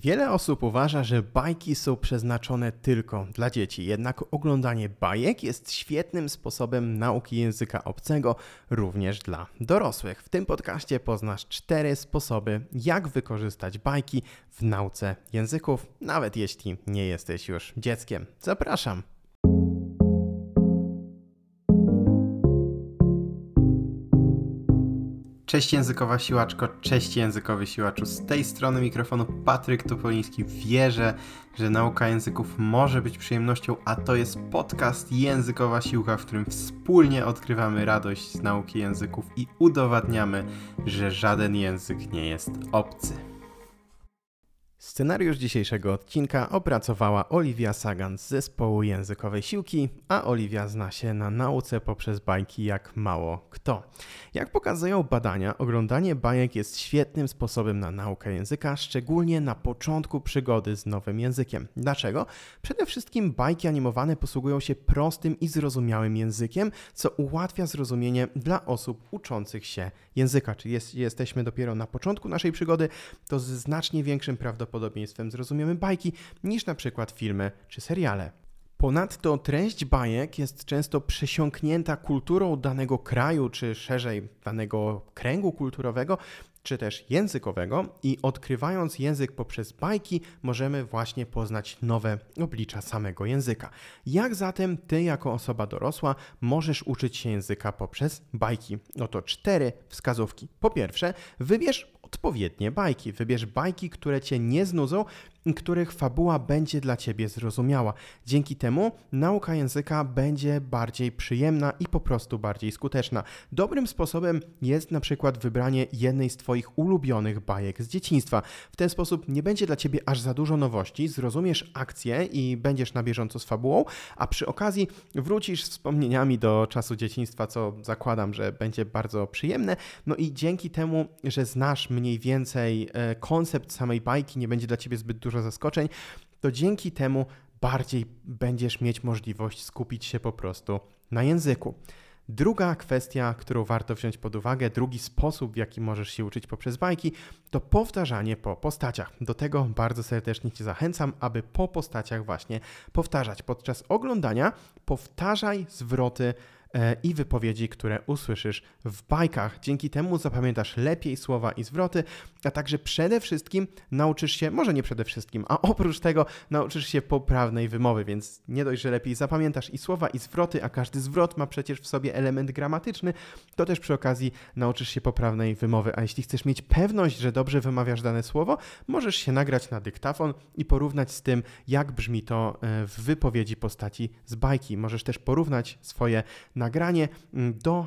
Wiele osób uważa, że bajki są przeznaczone tylko dla dzieci, jednak oglądanie bajek jest świetnym sposobem nauki języka obcego również dla dorosłych. W tym podcaście poznasz cztery sposoby, jak wykorzystać bajki w nauce języków, nawet jeśli nie jesteś już dzieckiem. Zapraszam! Cześć językowa siłaczko, cześć językowy siłaczu. Z tej strony mikrofonu Patryk Topoliński. Wierzę, że nauka języków może być przyjemnością, a to jest podcast Językowa Siłka, w którym wspólnie odkrywamy radość z nauki języków i udowadniamy, że żaden język nie jest obcy. Scenariusz dzisiejszego odcinka opracowała Olivia Sagan z zespołu językowej siłki, a Olivia zna się na nauce poprzez bajki jak mało kto. Jak pokazują badania, oglądanie bajek jest świetnym sposobem na naukę języka, szczególnie na początku przygody z nowym językiem. Dlaczego? Przede wszystkim bajki animowane posługują się prostym i zrozumiałym językiem, co ułatwia zrozumienie dla osób uczących się języka. Czyli jest, jesteśmy dopiero na początku naszej przygody, to z znacznie większym prawdopodobieństwem zrozumiemy bajki niż na przykład filmy czy seriale. Ponadto treść bajek jest często przesiąknięta kulturą danego kraju, czy szerzej danego kręgu kulturowego, czy też językowego, i odkrywając język poprzez bajki, możemy właśnie poznać nowe oblicza samego języka. Jak zatem ty, jako osoba dorosła, możesz uczyć się języka poprzez bajki? Oto cztery wskazówki. Po pierwsze, wybierz odpowiednie bajki. Wybierz bajki, które cię nie znudzą i których fabuła będzie dla ciebie zrozumiała. Dzięki temu nauka języka będzie bardziej przyjemna i po prostu bardziej skuteczna. Dobrym sposobem jest na przykład wybranie jednej z twoich ulubionych bajek z dzieciństwa. W ten sposób nie będzie dla ciebie aż za dużo nowości, zrozumiesz akcję i będziesz na bieżąco z fabułą, a przy okazji wrócisz wspomnieniami do czasu dzieciństwa, co zakładam, że będzie bardzo przyjemne. No i dzięki temu, że znasz mniej więcej e, koncept samej bajki, nie będzie dla ciebie zbyt dużo zaskoczeń, to dzięki temu bardziej będziesz mieć możliwość skupić się po prostu na języku. Druga kwestia, którą warto wziąć pod uwagę, drugi sposób, w jaki możesz się uczyć poprzez bajki, to powtarzanie po postaciach. Do tego bardzo serdecznie Cię zachęcam, aby po postaciach właśnie powtarzać. Podczas oglądania powtarzaj zwroty i wypowiedzi, które usłyszysz w bajkach. Dzięki temu zapamiętasz lepiej słowa i zwroty, a także przede wszystkim nauczysz się, może nie przede wszystkim, a oprócz tego nauczysz się poprawnej wymowy, więc nie dość, że lepiej zapamiętasz i słowa, i zwroty, a każdy zwrot ma przecież w sobie element gramatyczny, to też przy okazji nauczysz się poprawnej wymowy. A jeśli chcesz mieć pewność, że dobrze wymawiasz dane słowo, możesz się nagrać na dyktafon i porównać z tym, jak brzmi to e, w wypowiedzi postaci z bajki. Możesz też porównać swoje nagranie mm, do,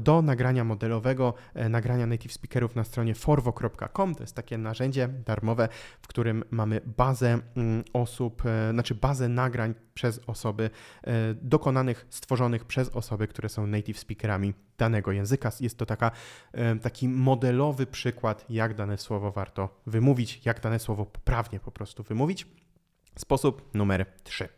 do nagrania modelowego, e, nagrania native speakerów na stronie forwo.com. To jest takie narzędzie darmowe, w którym mamy bazę mm, osób, e, znaczy bazę nagrań przez osoby e, dokonanych, stworzonych przez osoby, które są native speakerami danego języka. Jest to taka, taki modelowy przykład, jak dane słowo warto wymówić, jak dane słowo poprawnie po prostu wymówić. Sposób numer 3.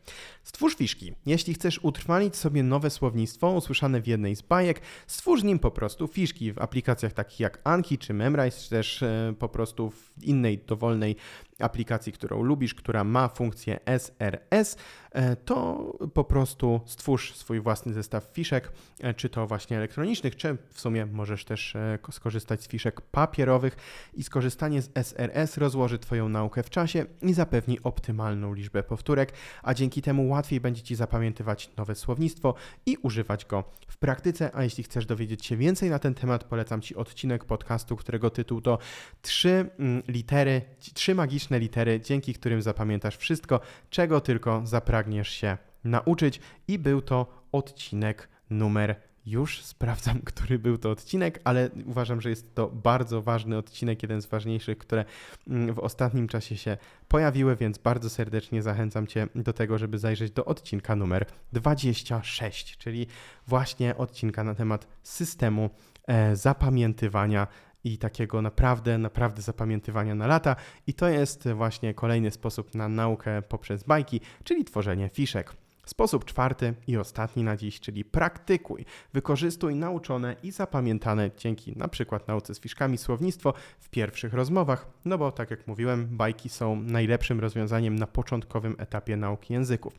Stwórz fiszki. Jeśli chcesz utrwalić sobie nowe słownictwo usłyszane w jednej z bajek, stwórz nim po prostu fiszki w aplikacjach takich jak Anki czy Memrise, czy też e, po prostu w innej dowolnej aplikacji, którą lubisz, która ma funkcję SRS, e, to po prostu stwórz swój własny zestaw fiszek, e, czy to właśnie elektronicznych, czy w sumie możesz też e, skorzystać z fiszek papierowych i skorzystanie z SRS rozłoży Twoją naukę w czasie i zapewni optymalną liczbę powtórek, a dzięki temu łatwiej będzie Ci zapamiętywać nowe słownictwo i używać go w praktyce, a jeśli chcesz dowiedzieć się więcej na ten temat, polecam Ci odcinek podcastu, którego tytuł to trzy mm, litery, trzy magiczne magiczne litery, dzięki którym zapamiętasz wszystko, czego tylko zapragniesz się nauczyć. I był to odcinek numer już sprawdzam, który był to odcinek, ale uważam, że jest to bardzo ważny odcinek, jeden z ważniejszych, które mm, w ostatnim czasie się pojawiły, więc bardzo serdecznie zachęcam Cię do tego, żeby zajrzeć do odcinka numer 26, czyli właśnie odcinka na temat systemu e, zapamiętywania i takiego naprawdę, naprawdę zapamiętywania na lata. I to jest właśnie kolejny sposób na naukę poprzez bajki, czyli tworzenie fiszek. Sposób czwarty i ostatni na dziś, czyli praktykuj. Wykorzystuj nauczone i zapamiętane dzięki na przykład nauce z fiszkami słownictwo w pierwszych rozmowach, no bo tak jak mówiłem, bajki są najlepszym rozwiązaniem na początkowym etapie nauki języków.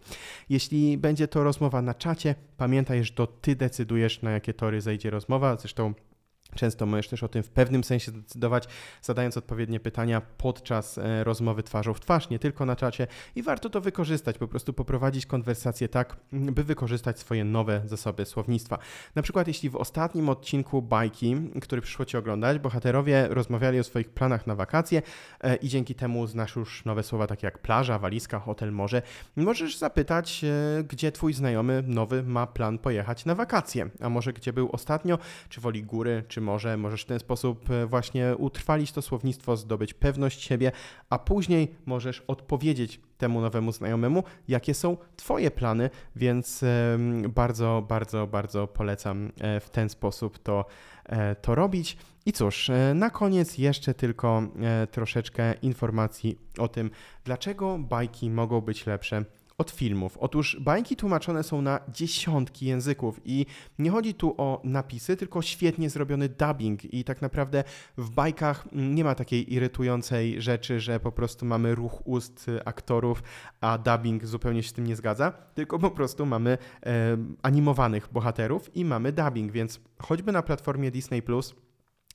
Jeśli będzie to rozmowa na czacie, pamiętaj, że to ty decydujesz na jakie tory zejdzie rozmowa, zresztą Często możesz też o tym w pewnym sensie decydować, zadając odpowiednie pytania podczas e, rozmowy twarzą w twarz, nie tylko na czacie i warto to wykorzystać, po prostu poprowadzić konwersację tak, by wykorzystać swoje nowe zasoby słownictwa. Na przykład jeśli w ostatnim odcinku bajki, który przyszło Ci oglądać, bohaterowie rozmawiali o swoich planach na wakacje e, i dzięki temu znasz już nowe słowa takie jak plaża, walizka, hotel, morze, możesz zapytać, e, gdzie Twój znajomy nowy ma plan pojechać na wakacje, a może gdzie był ostatnio, czy woli góry, czy może możesz w ten sposób e, właśnie utrwalić to słownictwo, zdobyć pewność siebie, a później możesz odpowiedzieć temu nowemu znajomemu, jakie są Twoje plany, więc bardzo, bardzo, bardzo polecam e, w ten sposób to, e, to robić. I cóż, na koniec jeszcze tylko troszeczkę informacji o tym, dlaczego bajki mogą być lepsze od filmów. Otóż bajki tłumaczone są na dziesiątki języków i nie chodzi tu o napisy, tylko świetnie zrobiony dubbing i tak naprawdę w bajkach nie ma takiej irytującej rzeczy, że po prostu mamy ruch ust aktorów, a dubbing zupełnie się z tym nie zgadza, tylko po prostu mamy e, animowanych bohaterów i mamy dubbing, więc choćby na platformie Disney Plus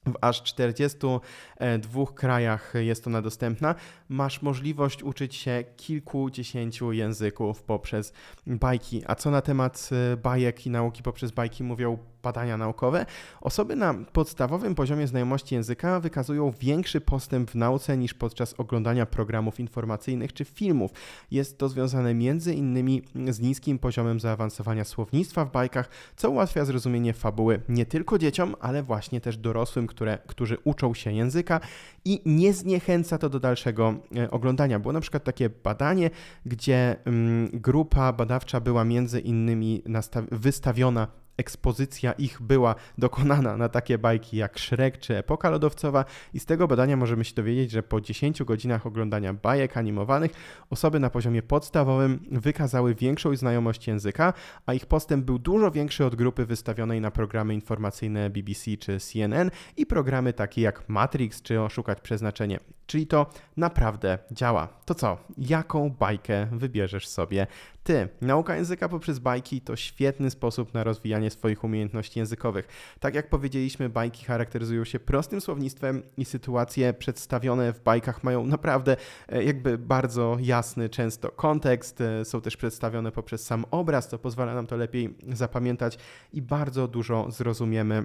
w aż 42 krajach jest ona dostępna. Masz możliwość uczyć się kilkudziesięciu języków poprzez bajki. A co na temat e, bajek i nauki poprzez bajki mówią badania naukowe, osoby na podstawowym poziomie znajomości języka wykazują większy postęp w nauce niż podczas oglądania programów informacyjnych czy filmów. Jest to związane między innymi z niskim poziomem zaawansowania słownictwa w bajkach, co ułatwia zrozumienie fabuły nie tylko dzieciom, ale właśnie też dorosłym, które, którzy uczą się języka i nie zniechęca to do dalszego e, oglądania. Było na przykład takie badanie, gdzie mm, grupa badawcza była między innymi wystawiona ekspozycja ich była dokonana na takie bajki jak Shrek czy Epoka Lodowcowa i z tego badania możemy się dowiedzieć, że po 10 godzinach oglądania bajek animowanych osoby na poziomie podstawowym wykazały większą znajomość języka, a ich postęp był dużo większy od grupy wystawionej na programy informacyjne BBC czy CNN i programy takie jak Matrix czy Oszukać Przeznaczenie. Czyli to naprawdę działa. To co? Jaką bajkę wybierzesz sobie ty? Nauka języka poprzez bajki to świetny sposób na rozwijanie swoich umiejętności językowych. Tak jak powiedzieliśmy, bajki charakteryzują się prostym słownictwem i sytuacje przedstawione w bajkach mają naprawdę e, jakby bardzo jasny często kontekst. E, są też przedstawione poprzez sam obraz, to pozwala nam to lepiej zapamiętać i bardzo dużo zrozumiemy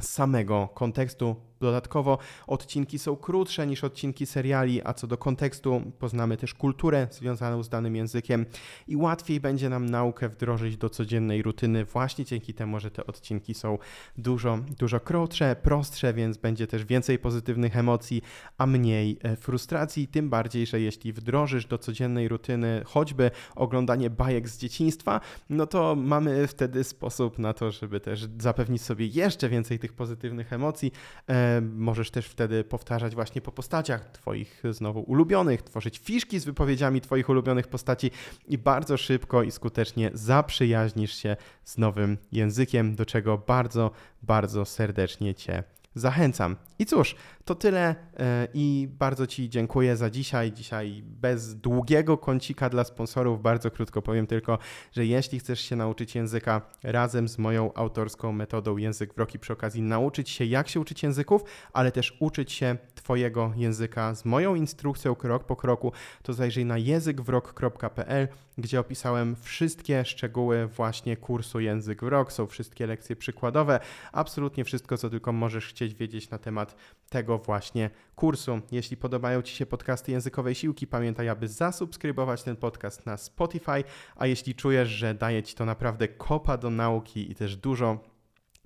samego kontekstu. Dodatkowo odcinki są krótsze niż odcinki seriali, a co do kontekstu poznamy też kulturę związaną z danym językiem i łatwiej będzie nam naukę wdrożyć do codziennej rutyny. Właśnie dzięki temu, że te odcinki są dużo, dużo krótsze, prostsze, więc będzie też więcej pozytywnych emocji, a mniej e, frustracji, tym bardziej, że jeśli wdrożysz do codziennej rutyny choćby oglądanie bajek z dzieciństwa, no to mamy wtedy sposób na to, żeby też zapewnić sobie jeszcze więcej tych pozytywnych emocji, e, Możesz też wtedy powtarzać właśnie po postaciach Twoich znowu ulubionych, tworzyć fiszki z wypowiedziami Twoich ulubionych postaci i bardzo szybko i skutecznie zaprzyjaźnisz się z nowym językiem, do czego bardzo, bardzo serdecznie Cię zachęcam. I cóż, to tyle e, i bardzo Ci dziękuję za dzisiaj. Dzisiaj bez długiego kącika dla sponsorów, bardzo krótko powiem tylko, że jeśli chcesz się nauczyć języka razem z moją autorską metodą Język Wroki przy okazji nauczyć się jak się uczyć języków, ale też uczyć się Twojego języka z moją instrukcją krok po kroku, to zajrzyj na językwrok.pl, gdzie opisałem wszystkie szczegóły właśnie kursu Język Wrok. Są wszystkie lekcje przykładowe, absolutnie wszystko, co tylko możesz chcieć wiedzieć na temat tego właśnie kursu. Jeśli podobają Ci się podcasty językowej siłki, pamiętaj, aby zasubskrybować ten podcast na Spotify, a jeśli czujesz, że daje Ci to naprawdę kopa do nauki i też dużo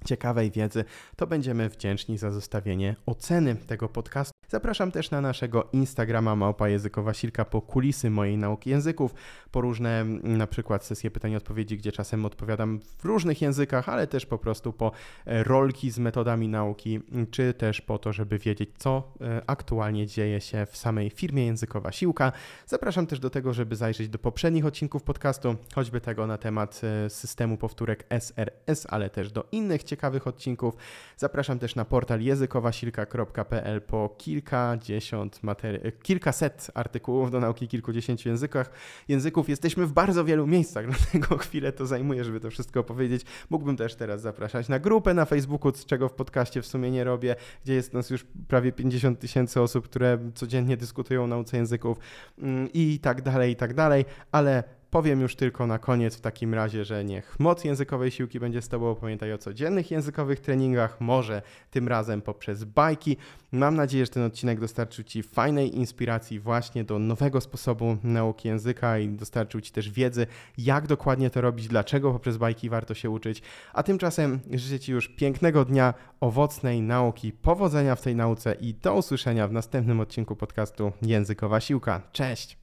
ciekawej wiedzy, to będziemy wdzięczni za zostawienie oceny tego podcastu Zapraszam też na naszego Instagrama Małpa Językowa Silka po kulisy mojej nauki języków, po różne na przykład sesje pytań i odpowiedzi, gdzie czasem odpowiadam w różnych językach, ale też po prostu po e, rolki z metodami nauki, czy też po to, żeby wiedzieć, co e, aktualnie dzieje się w samej firmie Językowa Siłka. Zapraszam też do tego, żeby zajrzeć do poprzednich odcinków podcastu, choćby tego na temat e, systemu powtórek SRS, ale też do innych ciekawych odcinków. Zapraszam też na portal językowasilka.pl po kilkadziesiąt materi- kilkaset artykułów do nauki kilkudziesięciu językach. języków. Jesteśmy w bardzo wielu miejscach, dlatego chwilę to zajmuje, żeby to wszystko opowiedzieć. Mógłbym też teraz zapraszać na grupę na Facebooku, czego w podcaście w sumie nie robię, gdzie jest nas już prawie 50 tysięcy osób, które codziennie dyskutują o nauce języków mm, i tak dalej, i tak dalej, ale Powiem już tylko na koniec w takim razie, że niech moc językowej siłki będzie z Tobą. Pamiętaj o codziennych językowych treningach, może tym razem poprzez bajki. Mam nadzieję, że ten odcinek dostarczył Ci fajnej inspiracji właśnie do nowego sposobu nauki języka i dostarczył Ci też wiedzy, jak dokładnie to robić, dlaczego poprzez bajki warto się uczyć. A tymczasem życzę Ci już pięknego dnia, owocnej nauki, powodzenia w tej nauce i do usłyszenia w następnym odcinku podcastu Językowa Siłka. Cześć!